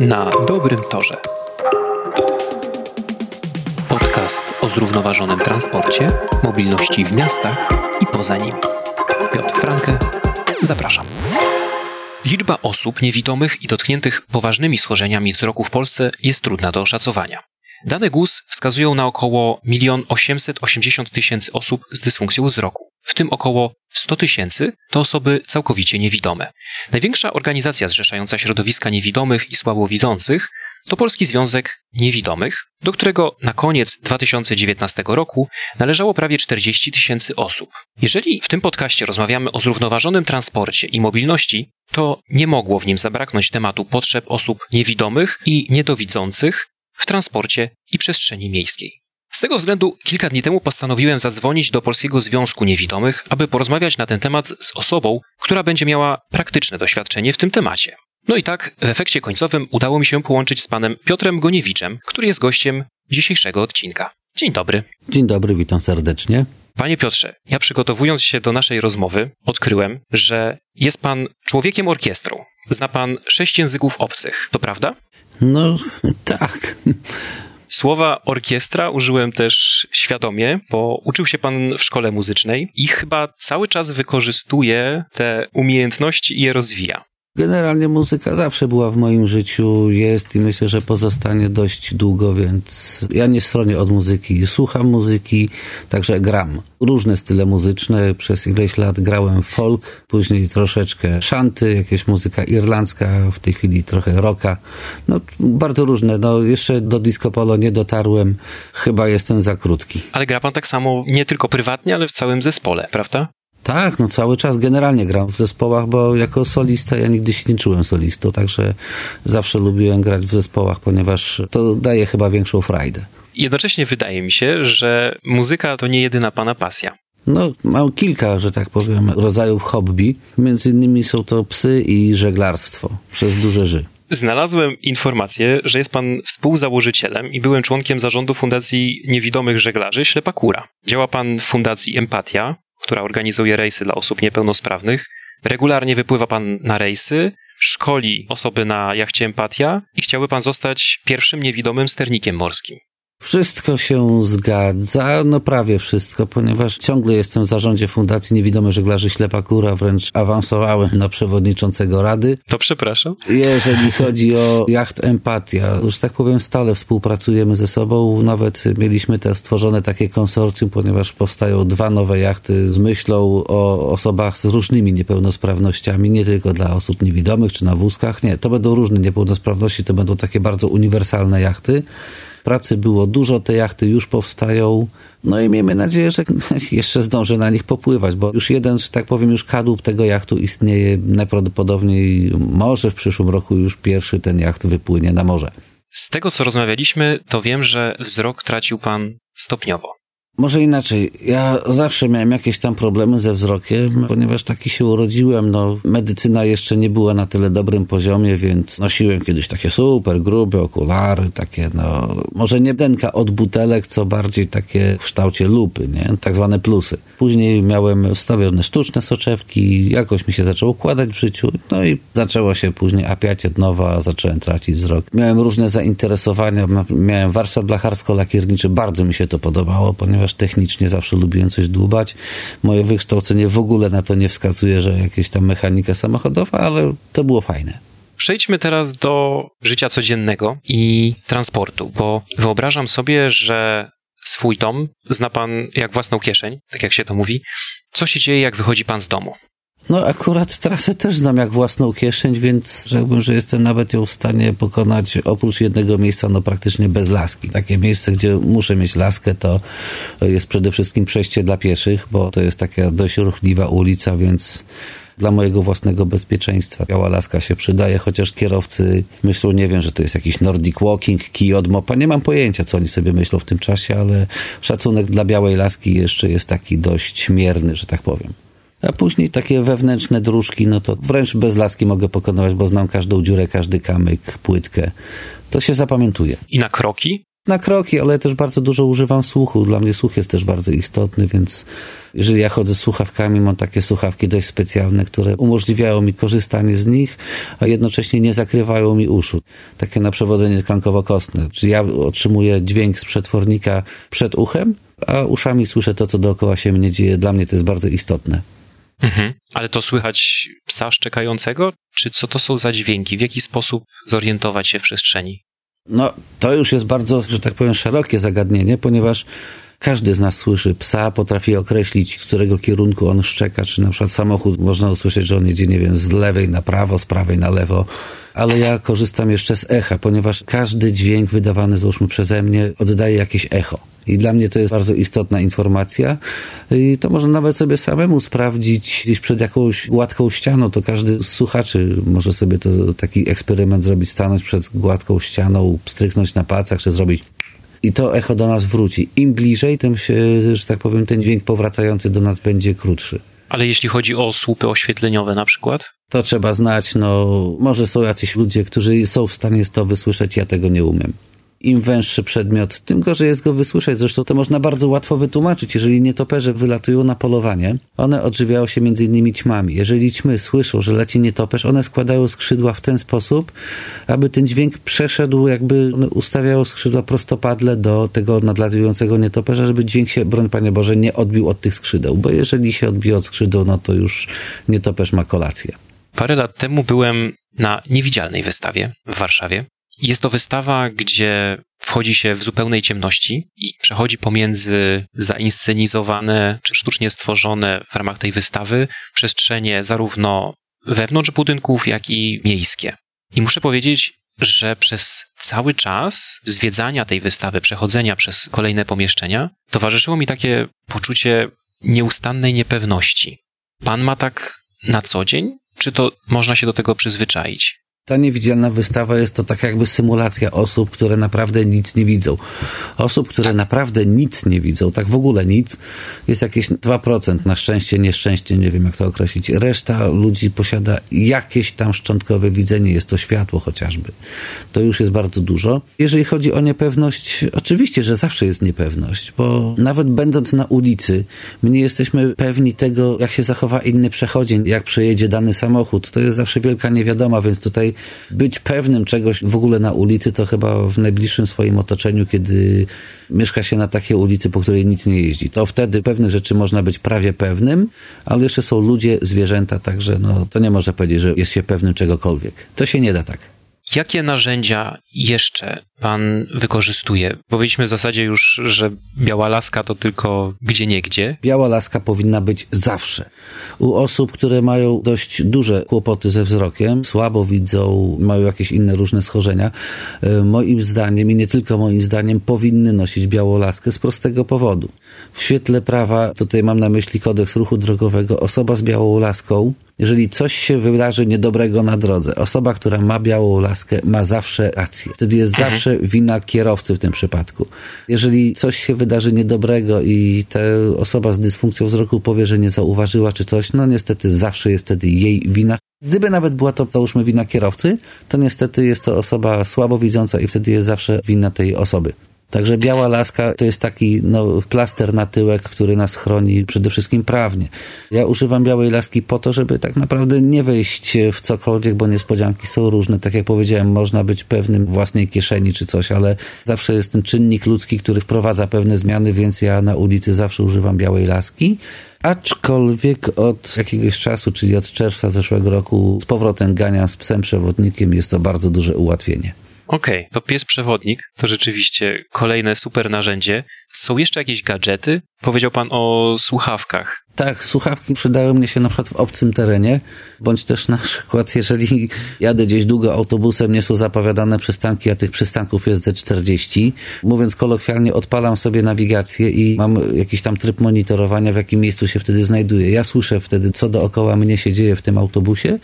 Na dobrym torze. Podcast o zrównoważonym transporcie, mobilności w miastach i poza nimi. Piotr Franke, zapraszam. Liczba osób niewidomych i dotkniętych poważnymi schorzeniami wzroku w Polsce jest trudna do oszacowania. Dane GUS wskazują na około 1 880 tysięcy osób z dysfunkcją wzroku, w tym około 100 tysięcy to osoby całkowicie niewidome. Największa organizacja zrzeszająca środowiska niewidomych i słabowidzących to Polski Związek Niewidomych, do którego na koniec 2019 roku należało prawie 40 tysięcy osób. Jeżeli w tym podcaście rozmawiamy o zrównoważonym transporcie i mobilności, to nie mogło w nim zabraknąć tematu potrzeb osób niewidomych i niedowidzących w transporcie i przestrzeni miejskiej. Z tego względu kilka dni temu postanowiłem zadzwonić do Polskiego Związku Niewidomych, aby porozmawiać na ten temat z osobą, która będzie miała praktyczne doświadczenie w tym temacie. No i tak, w efekcie końcowym udało mi się połączyć z panem Piotrem Goniewiczem, który jest gościem dzisiejszego odcinka. Dzień dobry. Dzień dobry, witam serdecznie. Panie Piotrze, ja przygotowując się do naszej rozmowy, odkryłem, że jest pan człowiekiem orkiestrą. Zna pan sześć języków obcych, to prawda? No, tak. Słowa orkiestra użyłem też świadomie, bo uczył się pan w szkole muzycznej i chyba cały czas wykorzystuje te umiejętności i je rozwija. Generalnie muzyka zawsze była w moim życiu, jest i myślę, że pozostanie dość długo, więc ja nie stronię od muzyki. Słucham muzyki, także gram. Różne style muzyczne. Przez ileś lat grałem folk, później troszeczkę szanty, jakieś muzyka irlandzka, w tej chwili trochę rocka. No, bardzo różne. No, jeszcze do disco polo nie dotarłem. Chyba jestem za krótki. Ale gra pan tak samo nie tylko prywatnie, ale w całym zespole, prawda? Tak, no cały czas generalnie gram w zespołach, bo jako solista ja nigdy się nie czułem solistą, także zawsze lubiłem grać w zespołach, ponieważ to daje chyba większą frajdę. Jednocześnie wydaje mi się, że muzyka to nie jedyna pana pasja. No, mam kilka, że tak powiem, rodzajów hobby. Między innymi są to psy i żeglarstwo przez duże ży. Znalazłem informację, że jest pan współzałożycielem i byłem członkiem zarządu Fundacji Niewidomych Żeglarzy Ślepakura. Działa pan w Fundacji Empatia, która organizuje rejsy dla osób niepełnosprawnych. Regularnie wypływa pan na rejsy, szkoli osoby na jachcie Empatia i chciałby pan zostać pierwszym niewidomym sternikiem morskim. Wszystko się zgadza, no prawie wszystko, ponieważ ciągle jestem w zarządzie Fundacji Niewidomy Żeglarzy Ślepa Kura, wręcz awansowałem na przewodniczącego rady. To przepraszam. Jeżeli chodzi o jacht Empatia, już tak powiem stale współpracujemy ze sobą, nawet mieliśmy też stworzone takie konsorcjum, ponieważ powstają dwa nowe jachty z myślą o osobach z różnymi niepełnosprawnościami, nie tylko dla osób niewidomych czy na wózkach, nie, to będą różne niepełnosprawności, to będą takie bardzo uniwersalne jachty. Pracy było dużo, te jachty już powstają. No i miejmy nadzieję, że jeszcze zdążę na nich popływać, bo już jeden, że tak powiem, już kadłub tego jachtu istnieje. Najprawdopodobniej może w przyszłym roku już pierwszy ten jacht wypłynie na morze. Z tego, co rozmawialiśmy, to wiem, że wzrok tracił pan stopniowo. Może inaczej. Ja zawsze miałem jakieś tam problemy ze wzrokiem, ponieważ taki się urodziłem. No, medycyna jeszcze nie była na tyle dobrym poziomie, więc nosiłem kiedyś takie super grube okulary, takie no, może nie denka od butelek, co bardziej takie w kształcie lupy, nie? Tak zwane plusy. Później miałem wstawione sztuczne soczewki, jakoś mi się zaczęło układać w życiu, no i zaczęło się później apiać od nowa, zacząłem tracić wzrok. Miałem różne zainteresowania, miałem warsztat blacharsko-lakierniczy, bardzo mi się to podobało, ponieważ ponieważ technicznie zawsze lubiłem coś dłubać. Moje wykształcenie w ogóle na to nie wskazuje, że jakieś tam mechanika samochodowa, ale to było fajne. Przejdźmy teraz do życia codziennego i transportu, bo wyobrażam sobie, że swój dom zna pan jak własną kieszeń, tak jak się to mówi. Co się dzieje, jak wychodzi pan z domu? No akurat trasę też znam jak własną kieszeń, więc rzekłbym, że jestem nawet ją w stanie pokonać oprócz jednego miejsca, no praktycznie bez laski. Takie miejsce, gdzie muszę mieć laskę, to jest przede wszystkim przejście dla pieszych, bo to jest taka dość ruchliwa ulica, więc dla mojego własnego bezpieczeństwa. Biała laska się przydaje, chociaż kierowcy myślą, nie wiem, że to jest jakiś Nordic Walking, kij od mopa. Nie mam pojęcia, co oni sobie myślą w tym czasie, ale szacunek dla białej laski jeszcze jest taki dość mierny, że tak powiem. A później takie wewnętrzne dróżki, no to wręcz bez laski mogę pokonywać, bo znam każdą dziurę, każdy kamyk, płytkę. To się zapamiętuje. I na kroki? Na kroki, ale też bardzo dużo używam słuchu. Dla mnie słuch jest też bardzo istotny, więc jeżeli ja chodzę z słuchawkami, mam takie słuchawki dość specjalne, które umożliwiają mi korzystanie z nich, a jednocześnie nie zakrywają mi uszu. Takie na przewodzenie tkankowo-kostne. Czyli ja otrzymuję dźwięk z przetwornika przed uchem, a uszami słyszę to, co dookoła się mnie dzieje. Dla mnie to jest bardzo istotne. Mhm. Ale to słychać psa szczekającego? Czy co to są za dźwięki? W jaki sposób zorientować się w przestrzeni? No, to już jest bardzo, że tak powiem, szerokie zagadnienie, ponieważ każdy z nas słyszy psa, potrafi określić, z którego kierunku on szczeka, czy na przykład samochód można usłyszeć, że on jedzie, nie wiem, z lewej na prawo, z prawej na lewo, ale ja korzystam jeszcze z echa, ponieważ każdy dźwięk wydawany, załóżmy przeze mnie, oddaje jakieś echo. I dla mnie to jest bardzo istotna informacja. I to można nawet sobie samemu sprawdzić gdzieś przed jakąś gładką ścianą. To każdy z słuchaczy może sobie to taki eksperyment zrobić, stanąć przed gładką ścianą, stryknąć na palcach, czy zrobić i to echo do nas wróci. Im bliżej, tym się, że tak powiem, ten dźwięk powracający do nas będzie krótszy. Ale jeśli chodzi o słupy oświetleniowe na przykład? To trzeba znać, no może są jacyś ludzie, którzy są w stanie to wysłyszeć, ja tego nie umiem im węższy przedmiot, tym gorzej jest go wysłyszeć. Zresztą to można bardzo łatwo wytłumaczyć. Jeżeli nietoperze wylatują na polowanie, one odżywiają się innymi ćmami. Jeżeli ćmy słyszą, że leci nietoperz, one składają skrzydła w ten sposób, aby ten dźwięk przeszedł, jakby ustawiają skrzydła prostopadle do tego nadlatującego nietoperza, żeby dźwięk się, broń Panie Boże, nie odbił od tych skrzydeł. Bo jeżeli się odbije od skrzydeł, no to już nietoperz ma kolację. Parę lat temu byłem na niewidzialnej wystawie w Warszawie. Jest to wystawa, gdzie wchodzi się w zupełnej ciemności i przechodzi pomiędzy zainscenizowane czy sztucznie stworzone w ramach tej wystawy przestrzenie zarówno wewnątrz budynków, jak i miejskie. I muszę powiedzieć, że przez cały czas zwiedzania tej wystawy, przechodzenia przez kolejne pomieszczenia, towarzyszyło mi takie poczucie nieustannej niepewności. Pan ma tak na co dzień? Czy to można się do tego przyzwyczaić? Ta niewidzialna wystawa jest to tak jakby symulacja osób, które naprawdę nic nie widzą. Osób, które naprawdę nic nie widzą, tak w ogóle nic, jest jakieś 2%, na szczęście, nieszczęście, nie wiem jak to określić. Reszta ludzi posiada jakieś tam szczątkowe widzenie, jest to światło chociażby. To już jest bardzo dużo. Jeżeli chodzi o niepewność, oczywiście, że zawsze jest niepewność, bo nawet będąc na ulicy, my nie jesteśmy pewni tego, jak się zachowa inny przechodzień, jak przejedzie dany samochód. To jest zawsze wielka niewiadoma, więc tutaj być pewnym czegoś w ogóle na ulicy, to chyba w najbliższym swoim otoczeniu, kiedy mieszka się na takiej ulicy, po której nic nie jeździ. To wtedy pewnych rzeczy można być prawie pewnym, ale jeszcze są ludzie, zwierzęta, także no, to nie można powiedzieć, że jest się pewnym czegokolwiek. To się nie da tak. Jakie narzędzia jeszcze pan wykorzystuje? Powiedzieliśmy w zasadzie już, że biała laska to tylko gdzie niegdzie. Biała laska powinna być zawsze. U osób, które mają dość duże kłopoty ze wzrokiem, słabo widzą, mają jakieś inne różne schorzenia, e, moim zdaniem i nie tylko moim zdaniem powinny nosić białą laskę z prostego powodu. W świetle prawa, tutaj mam na myśli kodeks ruchu drogowego, osoba z białą laską jeżeli coś się wydarzy niedobrego na drodze, osoba, która ma białą laskę, ma zawsze rację. Wtedy jest mhm. zawsze wina kierowcy w tym przypadku. Jeżeli coś się wydarzy niedobrego i ta osoba z dysfunkcją wzroku powie, że nie zauważyła czy coś, no niestety zawsze jest wtedy jej wina. Gdyby nawet była to, załóżmy, wina kierowcy, to niestety jest to osoba słabowidząca i wtedy jest zawsze wina tej osoby. Także biała laska to jest taki no, plaster na tyłek, który nas chroni przede wszystkim prawnie. Ja używam białej laski po to, żeby tak naprawdę nie wejść w cokolwiek, bo niespodzianki są różne. Tak jak powiedziałem, można być pewnym własnej kieszeni czy coś, ale zawsze jest ten czynnik ludzki, który wprowadza pewne zmiany, więc ja na ulicy zawsze używam białej laski. Aczkolwiek od jakiegoś czasu, czyli od czerwca zeszłego roku, z powrotem ganiam z psem przewodnikiem, jest to bardzo duże ułatwienie. Okej, okay, to pies przewodnik to rzeczywiście kolejne super narzędzie. Są jeszcze jakieś gadżety? Powiedział pan o słuchawkach. Tak, słuchawki przydały mnie się na przykład w obcym terenie, bądź też na przykład, jeżeli jadę gdzieś długo autobusem, nie są zapowiadane przystanki, a tych przystanków jest ze 40. Mówiąc kolokwialnie, odpalam sobie nawigację i mam jakiś tam tryb monitorowania, w jakim miejscu się wtedy znajduję. Ja słyszę wtedy, co dookoła mnie się dzieje w tym autobusie,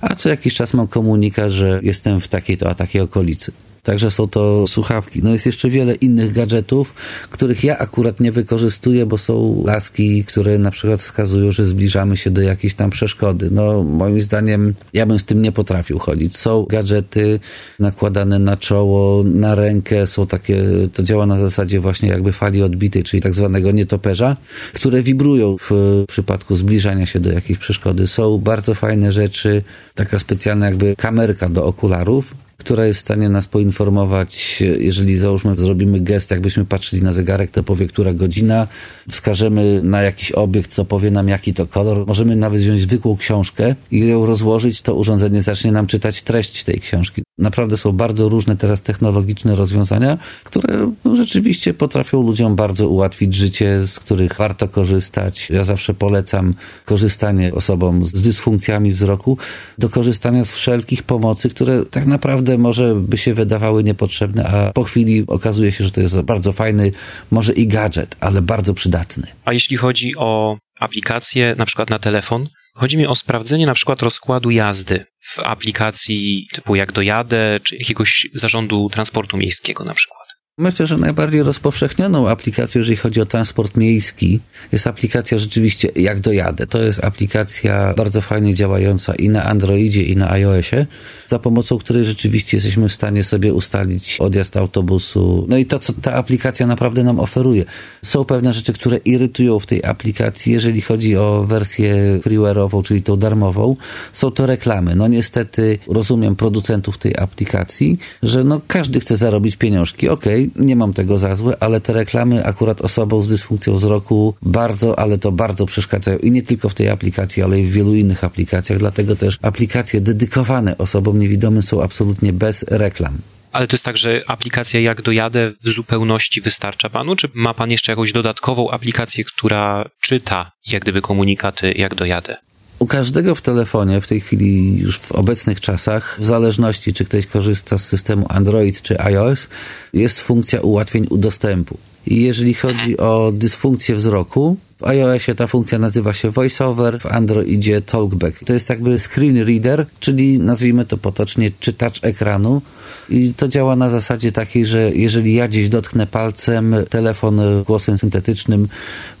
a co jakiś czas mam komunikat, że jestem w takiej to a takiej okolicy. Także są to słuchawki. No jest jeszcze wiele innych gadżetów, których ja akurat nie wykorzystuję, bo są laski, które na przykład wskazują, że zbliżamy się do jakiejś tam przeszkody. No moim zdaniem ja bym z tym nie potrafił chodzić. Są gadżety nakładane na czoło, na rękę, są takie, to działa na zasadzie właśnie jakby fali odbitej, czyli tak zwanego nietoperza, które wibrują w przypadku zbliżania się do jakiejś przeszkody. Są bardzo fajne rzeczy, taka specjalna jakby kamerka do okularów, która jest w stanie nas poinformować, jeżeli załóżmy zrobimy gest, jakbyśmy patrzyli na zegarek, to powie, która godzina, wskażemy na jakiś obiekt, to powie nam, jaki to kolor. Możemy nawet wziąć zwykłą książkę i ją rozłożyć, to urządzenie zacznie nam czytać treść tej książki. Naprawdę są bardzo różne teraz technologiczne rozwiązania, które no, rzeczywiście potrafią ludziom bardzo ułatwić życie, z których warto korzystać. Ja zawsze polecam korzystanie osobom z dysfunkcjami wzroku do korzystania z wszelkich pomocy, które tak naprawdę może by się wydawały niepotrzebne, a po chwili okazuje się, że to jest bardzo fajny, może i gadżet, ale bardzo przydatny. A jeśli chodzi o aplikacje, na przykład na telefon, chodzi mi o sprawdzenie na przykład rozkładu jazdy w aplikacji typu jak dojadę, czy jakiegoś zarządu transportu miejskiego na przykład. Myślę, że najbardziej rozpowszechnioną aplikacją, jeżeli chodzi o transport miejski, jest aplikacja rzeczywiście Jak dojadę. To jest aplikacja bardzo fajnie działająca i na Androidzie, i na iOSie, za pomocą której rzeczywiście jesteśmy w stanie sobie ustalić odjazd autobusu. No i to, co ta aplikacja naprawdę nam oferuje. Są pewne rzeczy, które irytują w tej aplikacji, jeżeli chodzi o wersję freeware'ową, czyli tą darmową. Są to reklamy. No niestety rozumiem producentów tej aplikacji, że no każdy chce zarobić pieniążki. Okej, okay, nie mam tego za złe, ale te reklamy akurat osobom z dysfunkcją wzroku bardzo, ale to bardzo przeszkadzają i nie tylko w tej aplikacji, ale i w wielu innych aplikacjach, dlatego też aplikacje dedykowane osobom niewidomym są absolutnie bez reklam. Ale to jest tak, że aplikacja Jak dojadę w zupełności wystarcza panu, czy ma pan jeszcze jakąś dodatkową aplikację, która czyta jak gdyby komunikaty Jak dojadę? U każdego w telefonie w tej chwili, już w obecnych czasach, w zależności czy ktoś korzysta z systemu Android czy iOS, jest funkcja ułatwień u dostępu. I jeżeli chodzi o dysfunkcję wzroku, w iOSie ta funkcja nazywa się VoiceOver, w Androidzie Talkback. To jest jakby screen reader, czyli nazwijmy to potocznie czytacz ekranu. I to działa na zasadzie takiej, że jeżeli ja gdzieś dotknę palcem, telefon głosem syntetycznym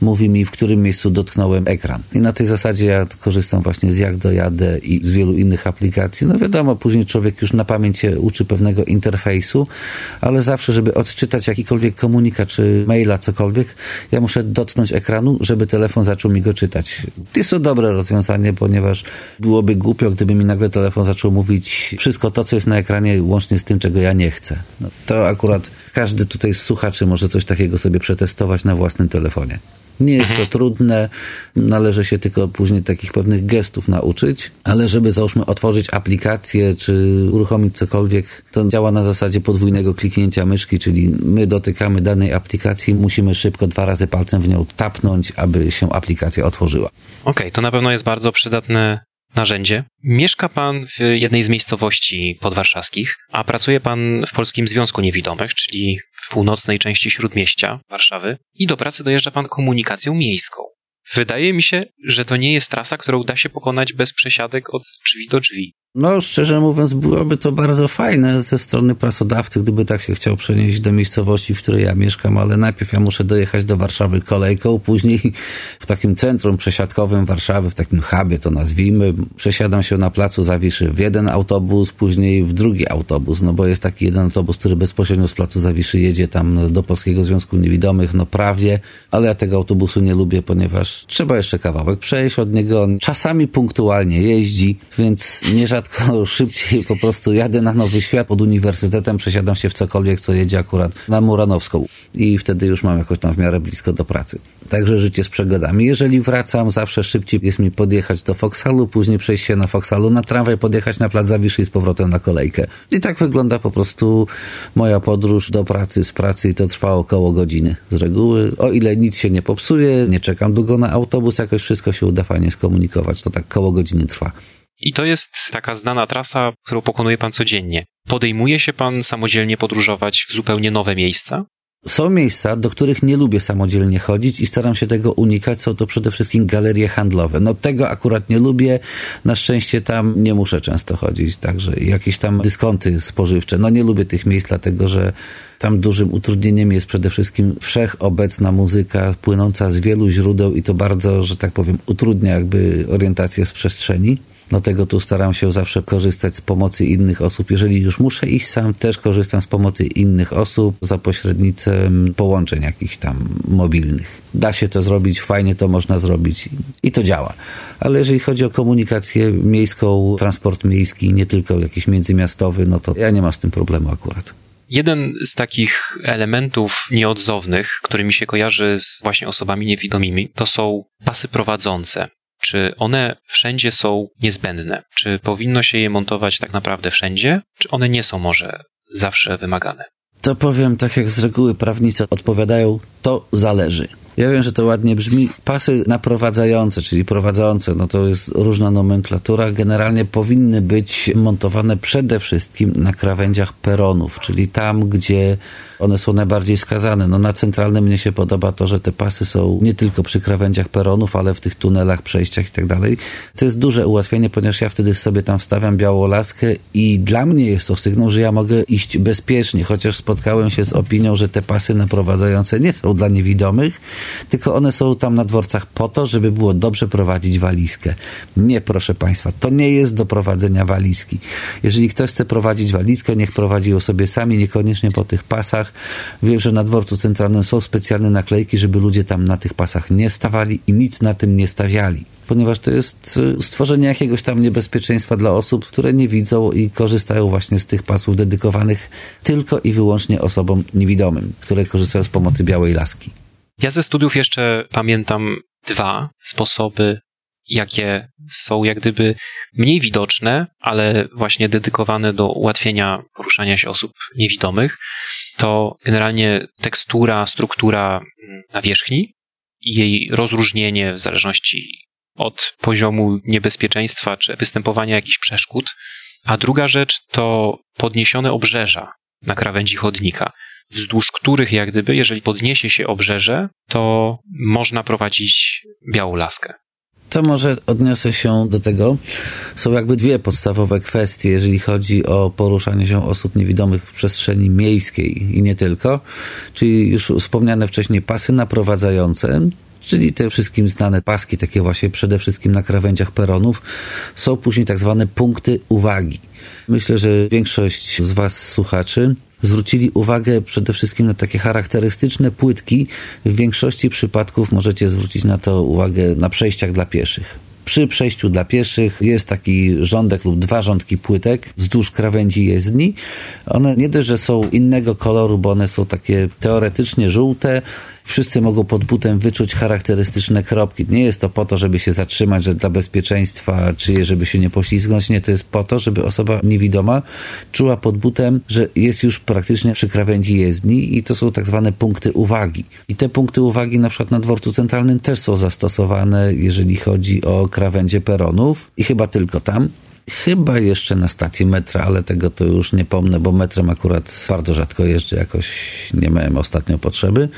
mówi mi, w którym miejscu dotknąłem ekran. I na tej zasadzie ja korzystam właśnie z Jak dojadę i z wielu innych aplikacji. No wiadomo, później człowiek już na pamięć się uczy pewnego interfejsu, ale zawsze, żeby odczytać jakikolwiek komunikat, czy maila, cokolwiek, ja muszę dotknąć ekranu, żeby telefon zaczął mi go czytać. Jest to dobre rozwiązanie, ponieważ byłoby głupio, gdyby mi nagle telefon zaczął mówić wszystko to, co jest na ekranie, łącznie z tym, czego ja nie chcę. No, to akurat każdy tutaj z słuchaczy może coś takiego sobie przetestować na własnym telefonie. Nie jest to mhm. trudne, należy się tylko później takich pewnych gestów nauczyć, ale żeby załóżmy otworzyć aplikację czy uruchomić cokolwiek, to działa na zasadzie podwójnego kliknięcia myszki, czyli my dotykamy danej aplikacji, musimy szybko dwa razy palcem w nią tapnąć, aby się aplikacja otworzyła. Okej, okay, to na pewno jest bardzo przydatne narzędzie. Mieszka pan w jednej z miejscowości podwarszawskich, a pracuje pan w Polskim Związku Niewidomych, czyli w północnej części śródmieścia Warszawy i do pracy dojeżdża pan komunikacją miejską. Wydaje mi się, że to nie jest trasa, którą da się pokonać bez przesiadek od drzwi do drzwi. No, szczerze mówiąc, byłoby to bardzo fajne ze strony pracodawcy, gdyby tak się chciał przenieść do miejscowości, w której ja mieszkam, ale najpierw ja muszę dojechać do Warszawy kolejką, później w takim centrum przesiadkowym Warszawy, w takim hubie to nazwijmy, przesiadam się na placu Zawiszy w jeden autobus, później w drugi autobus, no bo jest taki jeden autobus, który bezpośrednio z placu Zawiszy jedzie tam do Polskiego Związku Niewidomych, no prawie, ale ja tego autobusu nie lubię, ponieważ trzeba jeszcze kawałek przejść od niego, czasami punktualnie jeździ, więc nie żadne rzadko szybciej po prostu jadę na Nowy Świat pod uniwersytetem, przesiadam się w cokolwiek, co jedzie akurat na Muranowską i wtedy już mam jakoś tam w miarę blisko do pracy. Także życie z przegodami. Jeżeli wracam, zawsze szybciej jest mi podjechać do Foxhalu, później przejść się na Foxhalu na tramwaj, podjechać na plac Zawiszy i z powrotem na kolejkę. I tak wygląda po prostu moja podróż do pracy, z pracy i to trwa około godziny z reguły. O ile nic się nie popsuje, nie czekam długo na autobus, jakoś wszystko się uda fajnie skomunikować, to tak koło godziny trwa. I to jest taka znana trasa, którą pokonuje pan codziennie. Podejmuje się pan samodzielnie podróżować w zupełnie nowe miejsca? Są miejsca, do których nie lubię samodzielnie chodzić i staram się tego unikać. Są to przede wszystkim galerie handlowe. No tego akurat nie lubię. Na szczęście tam nie muszę często chodzić. Także jakieś tam dyskonty spożywcze. No nie lubię tych miejsc, dlatego że tam dużym utrudnieniem jest przede wszystkim wszechobecna muzyka płynąca z wielu źródeł i to bardzo, że tak powiem, utrudnia jakby orientację z przestrzeni. Dlatego tu staram się zawsze korzystać z pomocy innych osób. Jeżeli już muszę iść sam, też korzystam z pomocy innych osób za pośrednictwem połączeń jakichś tam mobilnych. Da się to zrobić, fajnie to można zrobić i to działa. Ale jeżeli chodzi o komunikację miejską, transport miejski, nie tylko jakiś międzymiastowy, no to ja nie mam z tym problemu akurat. Jeden z takich elementów nieodzownych, który mi się kojarzy z właśnie osobami niewidomymi, to są pasy prowadzące. Czy one wszędzie są niezbędne? Czy powinno się je montować tak naprawdę wszędzie? Czy one nie są może zawsze wymagane? To powiem tak, jak z reguły prawnicy odpowiadają, to zależy. Ja wiem, że to ładnie brzmi. Pasy naprowadzające, czyli prowadzące, no to jest różna nomenklatura, generalnie powinny być montowane przede wszystkim na krawędziach peronów, czyli tam, gdzie one są najbardziej skazane. No na centralnym mnie się podoba to, że te pasy są nie tylko przy krawędziach peronów, ale w tych tunelach, przejściach i tak dalej. To jest duże ułatwienie, ponieważ ja wtedy sobie tam wstawiam białą laskę i dla mnie jest to sygnał, że ja mogę iść bezpiecznie, chociaż spotkałem się z opinią, że te pasy naprowadzające nie są dla niewidomych, tylko one są tam na dworcach po to, żeby było dobrze prowadzić walizkę. Nie, proszę Państwa, to nie jest do prowadzenia walizki. Jeżeli ktoś chce prowadzić walizkę, niech prowadzi ją sobie sami, niekoniecznie po tych pasach. Wiem, że na dworcu centralnym są specjalne naklejki, żeby ludzie tam na tych pasach nie stawali i nic na tym nie stawiali ponieważ to jest y, stworzenie jakiegoś tam niebezpieczeństwa dla osób, które nie widzą i korzystają właśnie z tych pasów dedykowanych tylko i wyłącznie osobom niewidomym, które korzystają z pomocy białej laski. Ja ze studiów jeszcze pamiętam dwa sposoby, jakie są jak gdyby mniej widoczne, ale właśnie dedykowane do ułatwienia poruszania się osób niewidomych. To generalnie tekstura, struktura nawierzchni i jej rozróżnienie w zależności od poziomu niebezpieczeństwa czy występowania jakichś przeszkód. A druga rzecz to podniesione obrzeża na krawędzi chodnika wzdłuż których jak gdyby, jeżeli podniesie się obrzeże, to można prowadzić białą laskę. To może odniosę się do tego. Są jakby dwie podstawowe kwestie, jeżeli chodzi o poruszanie się osób niewidomych w przestrzeni miejskiej i nie tylko. Czyli już wspomniane wcześniej pasy naprowadzające, czyli te wszystkim znane paski, takie właśnie przede wszystkim na krawędziach peronów, są później tak zwane punkty uwagi. Myślę, że większość z Was słuchaczy zwrócili uwagę przede wszystkim na takie charakterystyczne płytki. W większości przypadków możecie zwrócić na to uwagę na przejściach dla pieszych. Przy przejściu dla pieszych jest taki rządek lub dwa rządki płytek wzdłuż krawędzi jezdni. One nie dość, że są innego koloru, bo one są takie teoretycznie żółte, wszyscy mogą pod butem wyczuć charakterystyczne kropki. Nie jest to po to, żeby się zatrzymać, że dla bezpieczeństwa, czy żeby się nie poślizgnąć. Nie, to jest po to, żeby osoba niewidoma czuła pod butem, że jest już praktycznie przy krawędzi jezdni i to są tak zwane punkty uwagi. I te punkty uwagi na przykład na dworcu centralnym też są zastosowane, jeżeli chodzi o krawędzie peronów i chyba tylko tam. Chyba jeszcze na stacji metra, ale tego to już nie pomnę, bo metrem akurat bardzo rzadko jeżdżę, jakoś nie miałem ostatnio potrzeby.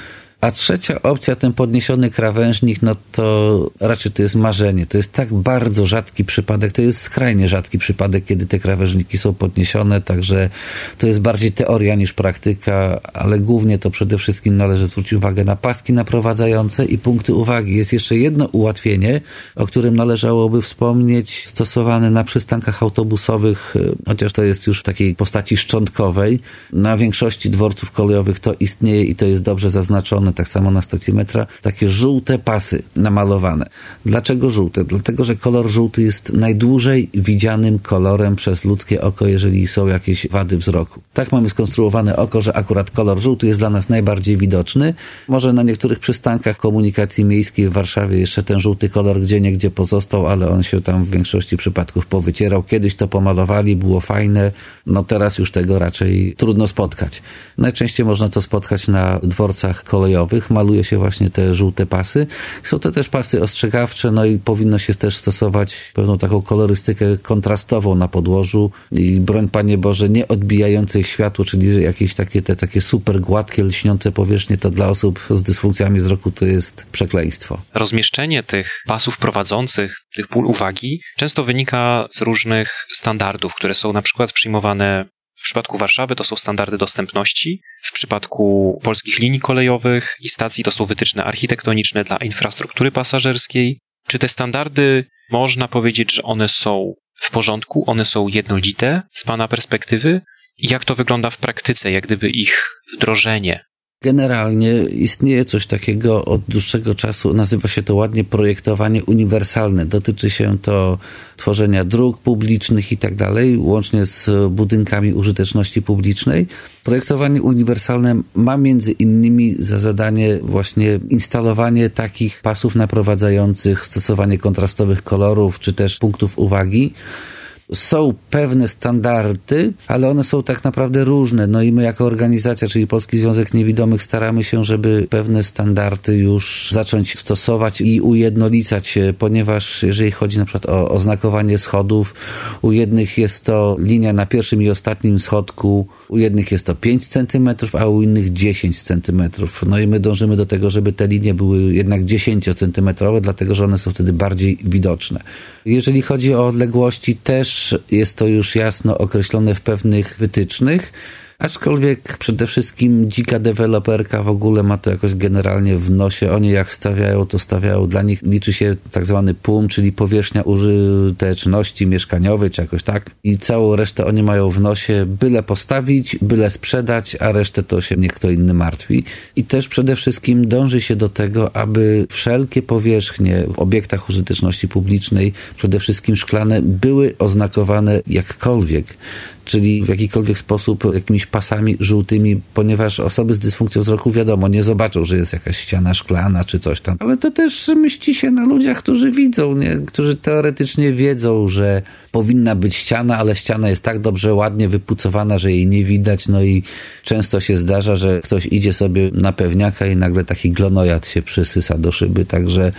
A trzecia opcja, ten podniesiony krawężnik, no to raczej to jest marzenie. To jest tak bardzo rzadki przypadek, to jest skrajnie rzadki przypadek, kiedy te krawężniki są podniesione, także to jest bardziej teoria niż praktyka, ale głównie to przede wszystkim należy zwrócić uwagę na paski naprowadzające i punkty uwagi. Jest jeszcze jedno ułatwienie, o którym należałoby wspomnieć, stosowane na przystankach autobusowych, chociaż to jest już w takiej postaci szczątkowej. Na większości dworców kolejowych to istnieje i to jest dobrze zaznaczone tak samo na stacji metra, takie żółte pasy namalowane. Dlaczego żółte? Dlatego, że kolor żółty jest najdłużej widzianym kolorem przez ludzkie oko, jeżeli są jakieś wady wzroku. Tak mamy skonstruowane oko, że akurat kolor żółty jest dla nas najbardziej widoczny. Może na niektórych przystankach komunikacji miejskiej w Warszawie jeszcze ten żółty kolor gdzie niegdzie pozostał, ale on się tam w większości przypadków powycierał. Kiedyś to pomalowali, było fajne, no teraz już tego raczej trudno spotkać. Najczęściej można to spotkać na dworcach kolejowych maluje się właśnie te żółte pasy. Są to też pasy ostrzegawcze, no i powinno się też stosować pewną taką kolorystykę kontrastową na podłożu i broń Panie Boże, nie odbijającej światło, czyli jakieś takie te takie super gładkie, lśniące powierzchnie, to dla osób z dysfunkcjami wzroku to jest przekleństwo. Rozmieszczenie tych pasów prowadzących, tych pól uwagi, często wynika z różnych standardów, które są na przykład przyjmowane w przypadku Warszawy to są standardy dostępności, w przypadku polskich linii kolejowych i stacji to są wytyczne architektoniczne dla infrastruktury pasażerskiej. Czy te standardy można powiedzieć, że one są w porządku, one są jednolite z Pana perspektywy? Jak to wygląda w praktyce, jak gdyby ich wdrożenie? Generalnie istnieje coś takiego od dłuższego czasu, nazywa się to ładnie projektowanie uniwersalne. Dotyczy się to tworzenia dróg publicznych i tak dalej, łącznie z budynkami użyteczności publicznej. Projektowanie uniwersalne ma między innymi za zadanie właśnie instalowanie takich pasów naprowadzających, stosowanie kontrastowych kolorów czy też punktów uwagi są pewne standardy, ale one są tak naprawdę różne. No i my jako organizacja, czyli Polski Związek Niewidomych, staramy się, żeby pewne standardy już zacząć stosować i ujednolicać, ponieważ jeżeli chodzi na przykład o oznakowanie schodów, u jednych jest to linia na pierwszym i ostatnim schodku, u jednych jest to 5 cm, a u innych 10 cm. No i my dążymy do tego, żeby te linie były jednak 10 cm, dlatego że one są wtedy bardziej widoczne. Jeżeli chodzi o odległości, też jest to już jasno określone w pewnych wytycznych. Aczkolwiek przede wszystkim dzika deweloperka w ogóle ma to jakoś generalnie w nosie. Oni jak stawiają, to stawiają. Dla nich liczy się tak zwany PUM, czyli powierzchnia użyteczności mieszkaniowej, czy jakoś tak. I całą resztę oni mają w nosie, byle postawić, byle sprzedać, a resztę to się niech kto inny martwi. I też przede wszystkim dąży się do tego, aby wszelkie powierzchnie w obiektach użyteczności publicznej, przede wszystkim szklane, były oznakowane jakkolwiek czyli w jakikolwiek sposób jakimiś pasami żółtymi, ponieważ osoby z dysfunkcją wzroku wiadomo, nie zobaczą, że jest jakaś ściana szklana czy coś tam. Ale to też myśli się na ludziach, którzy widzą, nie? którzy teoretycznie wiedzą, że powinna być ściana, ale ściana jest tak dobrze, ładnie wypucowana, że jej nie widać, no i często się zdarza, że ktoś idzie sobie na pewniaka i nagle taki glonojad się przysysa do szyby, także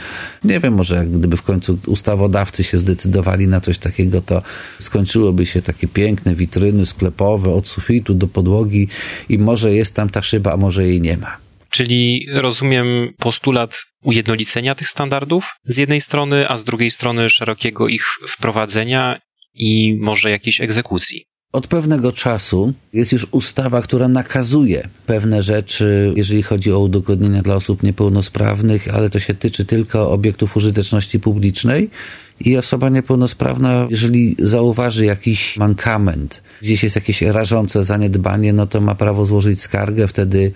nie wiem, może gdyby w końcu ustawodawcy się zdecydowali na coś takiego, to skończyłoby się takie piękne witryny sklepowe od sufitu do podłogi i może jest tam ta szyba, a może jej nie ma. Czyli rozumiem postulat ujednolicenia tych standardów z jednej strony, a z drugiej strony szerokiego ich wprowadzenia i może jakiejś egzekucji. Od pewnego czasu jest już ustawa, która nakazuje pewne rzeczy, jeżeli chodzi o udogodnienia dla osób niepełnosprawnych, ale to się tyczy tylko obiektów użyteczności publicznej. I osoba niepełnosprawna, jeżeli zauważy jakiś mankament, gdzieś jest jakieś rażące zaniedbanie, no to ma prawo złożyć skargę, wtedy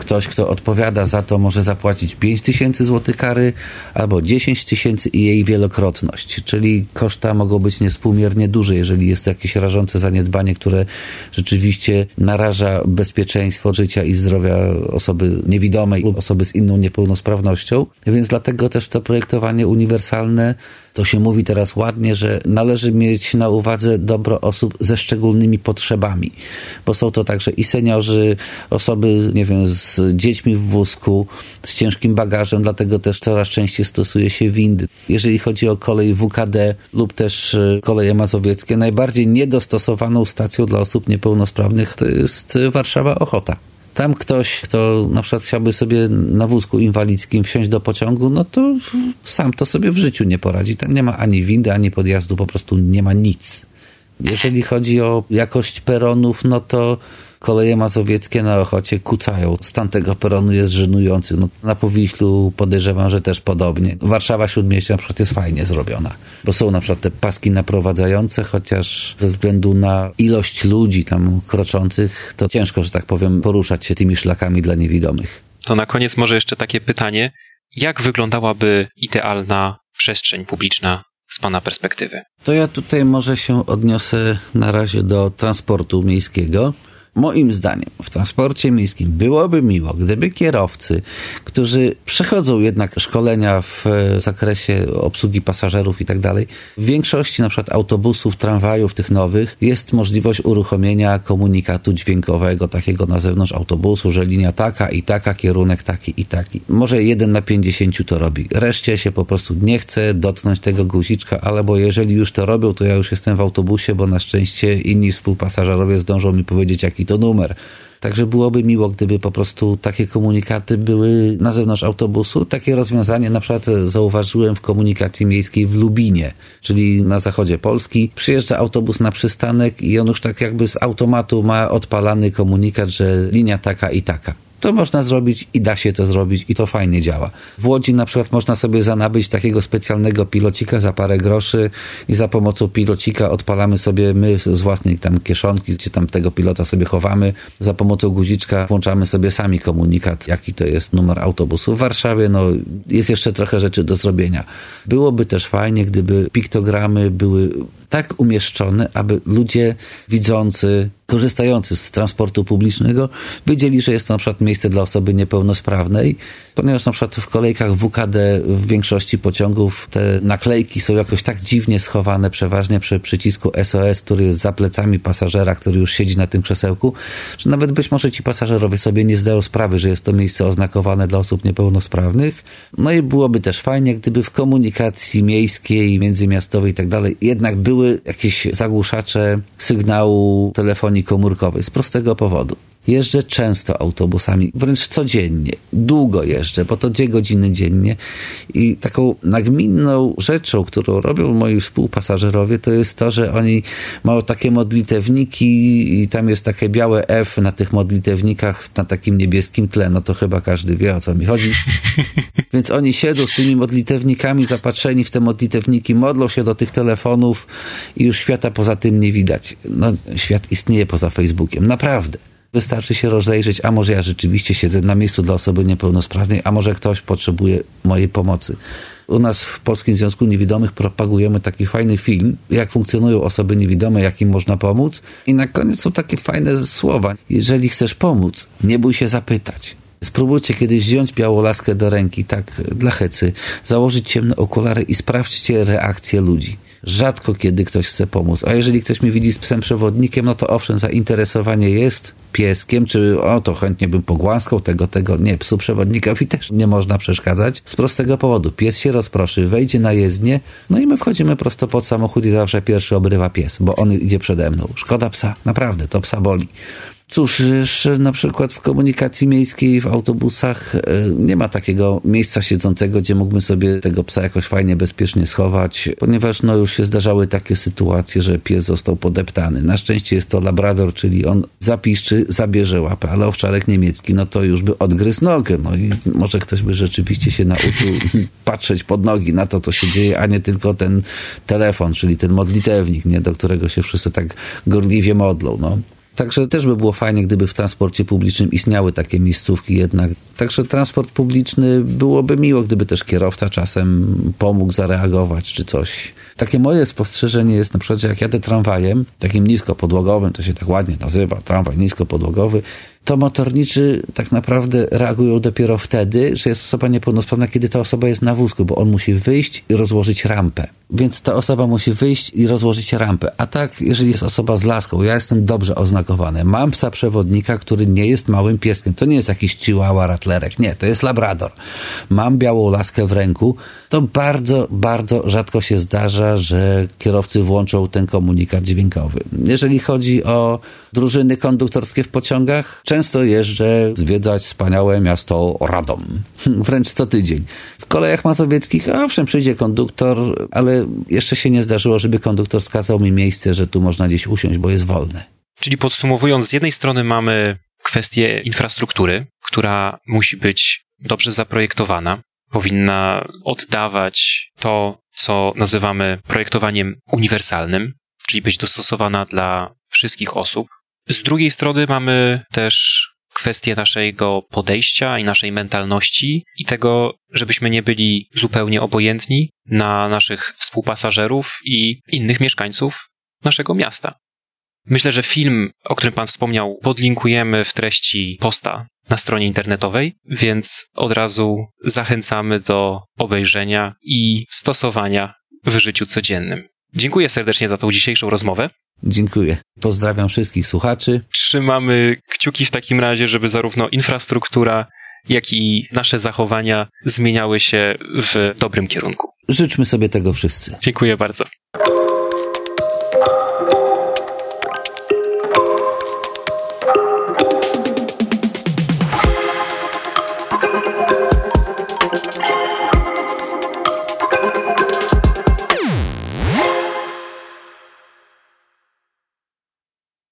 Ktoś, kto odpowiada za to, może zapłacić 5 tysięcy złotych kary albo 10 tysięcy i jej wielokrotność. Czyli koszta mogą być niespółmiernie duże, jeżeli jest to jakieś rażące zaniedbanie, które rzeczywiście naraża bezpieczeństwo życia i zdrowia osoby niewidomej lub osoby z inną niepełnosprawnością. Więc dlatego też to projektowanie uniwersalne to się mówi teraz ładnie, że należy mieć na uwadze dobro osób ze szczególnymi potrzebami, bo są to także i seniorzy, osoby, nie wiem, z dziećmi w wózku, z ciężkim bagażem, dlatego też coraz częściej stosuje się windy. Jeżeli chodzi o kolej WKD lub też e, koleje mazowieckie, najbardziej niedostosowaną stacją dla osób niepełnosprawnych to jest Warszawa Ochota tam ktoś, kto na przykład chciałby sobie na wózku inwalidzkim wsiąść do pociągu, no to sam to sobie w życiu nie poradzi. Tam nie ma ani windy, ani podjazdu, po prostu nie ma nic. Jeżeli chodzi o jakość peronów, no to Koleje mazowieckie na Ochocie kucają. Stan tego peronu jest żenujący. No, na Powiślu podejrzewam, że też podobnie. Warszawa Śródmieście na przykład jest fajnie zrobiona, bo są na przykład te paski naprowadzające, chociaż ze względu na ilość ludzi tam kroczących, to ciężko, że tak powiem, poruszać się tymi szlakami dla niewidomych. To na koniec może jeszcze takie pytanie. Jak wyglądałaby idealna przestrzeń publiczna z Pana perspektywy? To ja tutaj może się odniosę na razie do transportu miejskiego. Moim zdaniem w transporcie miejskim byłoby miło, gdyby kierowcy, którzy przechodzą jednak szkolenia w zakresie obsługi pasażerów i tak dalej, w większości na przykład autobusów, tramwajów tych nowych jest możliwość uruchomienia komunikatu dźwiękowego takiego na zewnątrz autobusu, że linia taka i taka, kierunek taki i taki. Może jeden na 50 to robi. Reszcie się po prostu nie chce dotknąć tego guziczka, albo jeżeli już to robią, to ja już jestem w autobusie, bo na szczęście inni współpasażerowie zdążą mi powiedzieć, jaki to numer. Także byłoby miło, gdyby po prostu takie komunikaty były na zewnątrz autobusu. Takie rozwiązanie na przykład zauważyłem w komunikacji miejskiej w Lubinie, czyli na zachodzie Polski. Przyjeżdża autobus na przystanek i on już tak jakby z automatu ma odpalany komunikat, że linia taka i taka. To można zrobić i da się to zrobić i to fajnie działa. W Łodzi na przykład można sobie zanabyć takiego specjalnego pilocika za parę groszy i za pomocą pilocika odpalamy sobie my z własnej tam kieszonki, gdzie tam tego pilota sobie chowamy. Za pomocą guziczka włączamy sobie sami komunikat, jaki to jest numer autobusu. W Warszawie no, jest jeszcze trochę rzeczy do zrobienia. Byłoby też fajnie, gdyby piktogramy były tak umieszczone, aby ludzie widzący, korzystający z transportu publicznego wiedzieli, że jest to na przykład miejsce dla osoby niepełnosprawnej, ponieważ na przykład w kolejkach WKD w większości pociągów te naklejki są jakoś tak dziwnie schowane, przeważnie przy przycisku SOS, który jest za plecami pasażera, który już siedzi na tym krzesełku, że nawet być może ci pasażerowie sobie nie zdają sprawy, że jest to miejsce oznakowane dla osób niepełnosprawnych. No i byłoby też fajnie, gdyby w komunikacji miejskiej, międzymiastowej i tak dalej jednak były jakieś zagłuszacze sygnału telefonii komórkowej z prostego powodu. Jeżdżę często autobusami, wręcz codziennie, długo jeżdżę, bo to dwie godziny dziennie i taką nagminną rzeczą, którą robią moi współpasażerowie, to jest to, że oni mają takie modlitewniki i tam jest takie białe F na tych modlitewnikach na takim niebieskim tle, no to chyba każdy wie o co mi chodzi. Więc oni siedzą z tymi modlitewnikami zapatrzeni w te modlitewniki, modlą się do tych telefonów i już świata poza tym nie widać. No, świat istnieje poza Facebookiem, naprawdę. Wystarczy się rozejrzeć, a może ja rzeczywiście siedzę na miejscu dla osoby niepełnosprawnej, a może ktoś potrzebuje mojej pomocy. U nas w Polskim Związku Niewidomych propagujemy taki fajny film, jak funkcjonują osoby niewidome, jak im można pomóc. I na koniec są takie fajne słowa. Jeżeli chcesz pomóc, nie bój się zapytać. Spróbujcie kiedyś wziąć białą laskę do ręki, tak dla hecy, założyć ciemne okulary i sprawdźcie reakcję ludzi. Rzadko kiedy ktoś chce pomóc, a jeżeli ktoś mnie widzi z psem przewodnikiem, no to owszem, zainteresowanie jest pieskiem, czy o to chętnie bym pogłaskał tego, tego. Nie, psu przewodnikowi też nie można przeszkadzać z prostego powodu. Pies się rozproszy, wejdzie na jezdnię, no i my wchodzimy prosto pod samochód i zawsze pierwszy obrywa pies, bo on idzie przede mną. Szkoda psa, naprawdę, to psa boli. Cóż, jeszcze na przykład w komunikacji miejskiej, w autobusach e, nie ma takiego miejsca siedzącego, gdzie mógłbym sobie tego psa jakoś fajnie, bezpiecznie schować, ponieważ no już się zdarzały takie sytuacje, że pies został podeptany. Na szczęście jest to labrador, czyli on zapiszczy, zabierze łapę, ale owczarek niemiecki, no to już by odgryzł nogę, no i może ktoś by rzeczywiście się nauczył patrzeć pod nogi na to, co się dzieje, a nie tylko ten telefon, czyli ten modlitewnik, nie, do którego się wszyscy tak gorliwie modlą, no. Także też by było fajnie, gdyby w transporcie publicznym istniały takie miejscówki jednak. Także transport publiczny byłoby miło, gdyby też kierowca czasem pomógł zareagować czy coś. Takie moje spostrzeżenie jest na przykład, że jak jadę tramwajem, takim niskopodłogowym, to się tak ładnie nazywa, tramwaj niskopodłogowy, to motorniczy tak naprawdę reagują dopiero wtedy, że jest osoba niepełnosprawna, kiedy ta osoba jest na wózku, bo on musi wyjść i rozłożyć rampę. Więc ta osoba musi wyjść i rozłożyć rampę. A tak, jeżeli jest osoba z laską, ja jestem dobrze oznakowany. Mam psa przewodnika, który nie jest małym pieskiem. To nie jest jakiś chihuahua, ratlerek. Nie, to jest labrador. Mam białą laskę w ręku. To bardzo, bardzo rzadko się zdarza, że kierowcy włączą ten komunikat dźwiękowy. Jeżeli chodzi o drużyny konduktorskie w pociągach, często jeżdżę zwiedzać wspaniałe miasto Radom. Wręcz co tydzień. W kolejach mazowieckich, owszem, przyjdzie konduktor, ale jeszcze się nie zdarzyło, żeby konduktor wskazał mi miejsce, że tu można gdzieś usiąść, bo jest wolne. Czyli podsumowując, z jednej strony mamy kwestię infrastruktury, która musi być dobrze zaprojektowana, powinna oddawać to, co nazywamy projektowaniem uniwersalnym, czyli być dostosowana dla wszystkich osób. Z drugiej strony mamy też kwestię naszego podejścia i naszej mentalności i tego, żebyśmy nie byli zupełnie obojętni na naszych współpasażerów i innych mieszkańców naszego miasta. Myślę, że film, o którym Pan wspomniał, podlinkujemy w treści posta na stronie internetowej, więc od razu zachęcamy do obejrzenia i stosowania w życiu codziennym. Dziękuję serdecznie za tą dzisiejszą rozmowę. Dziękuję. Pozdrawiam wszystkich słuchaczy. Trzymamy kciuki w takim razie, żeby zarówno infrastruktura, jak i nasze zachowania zmieniały się w dobrym kierunku. Życzmy sobie tego wszyscy. Dziękuję bardzo.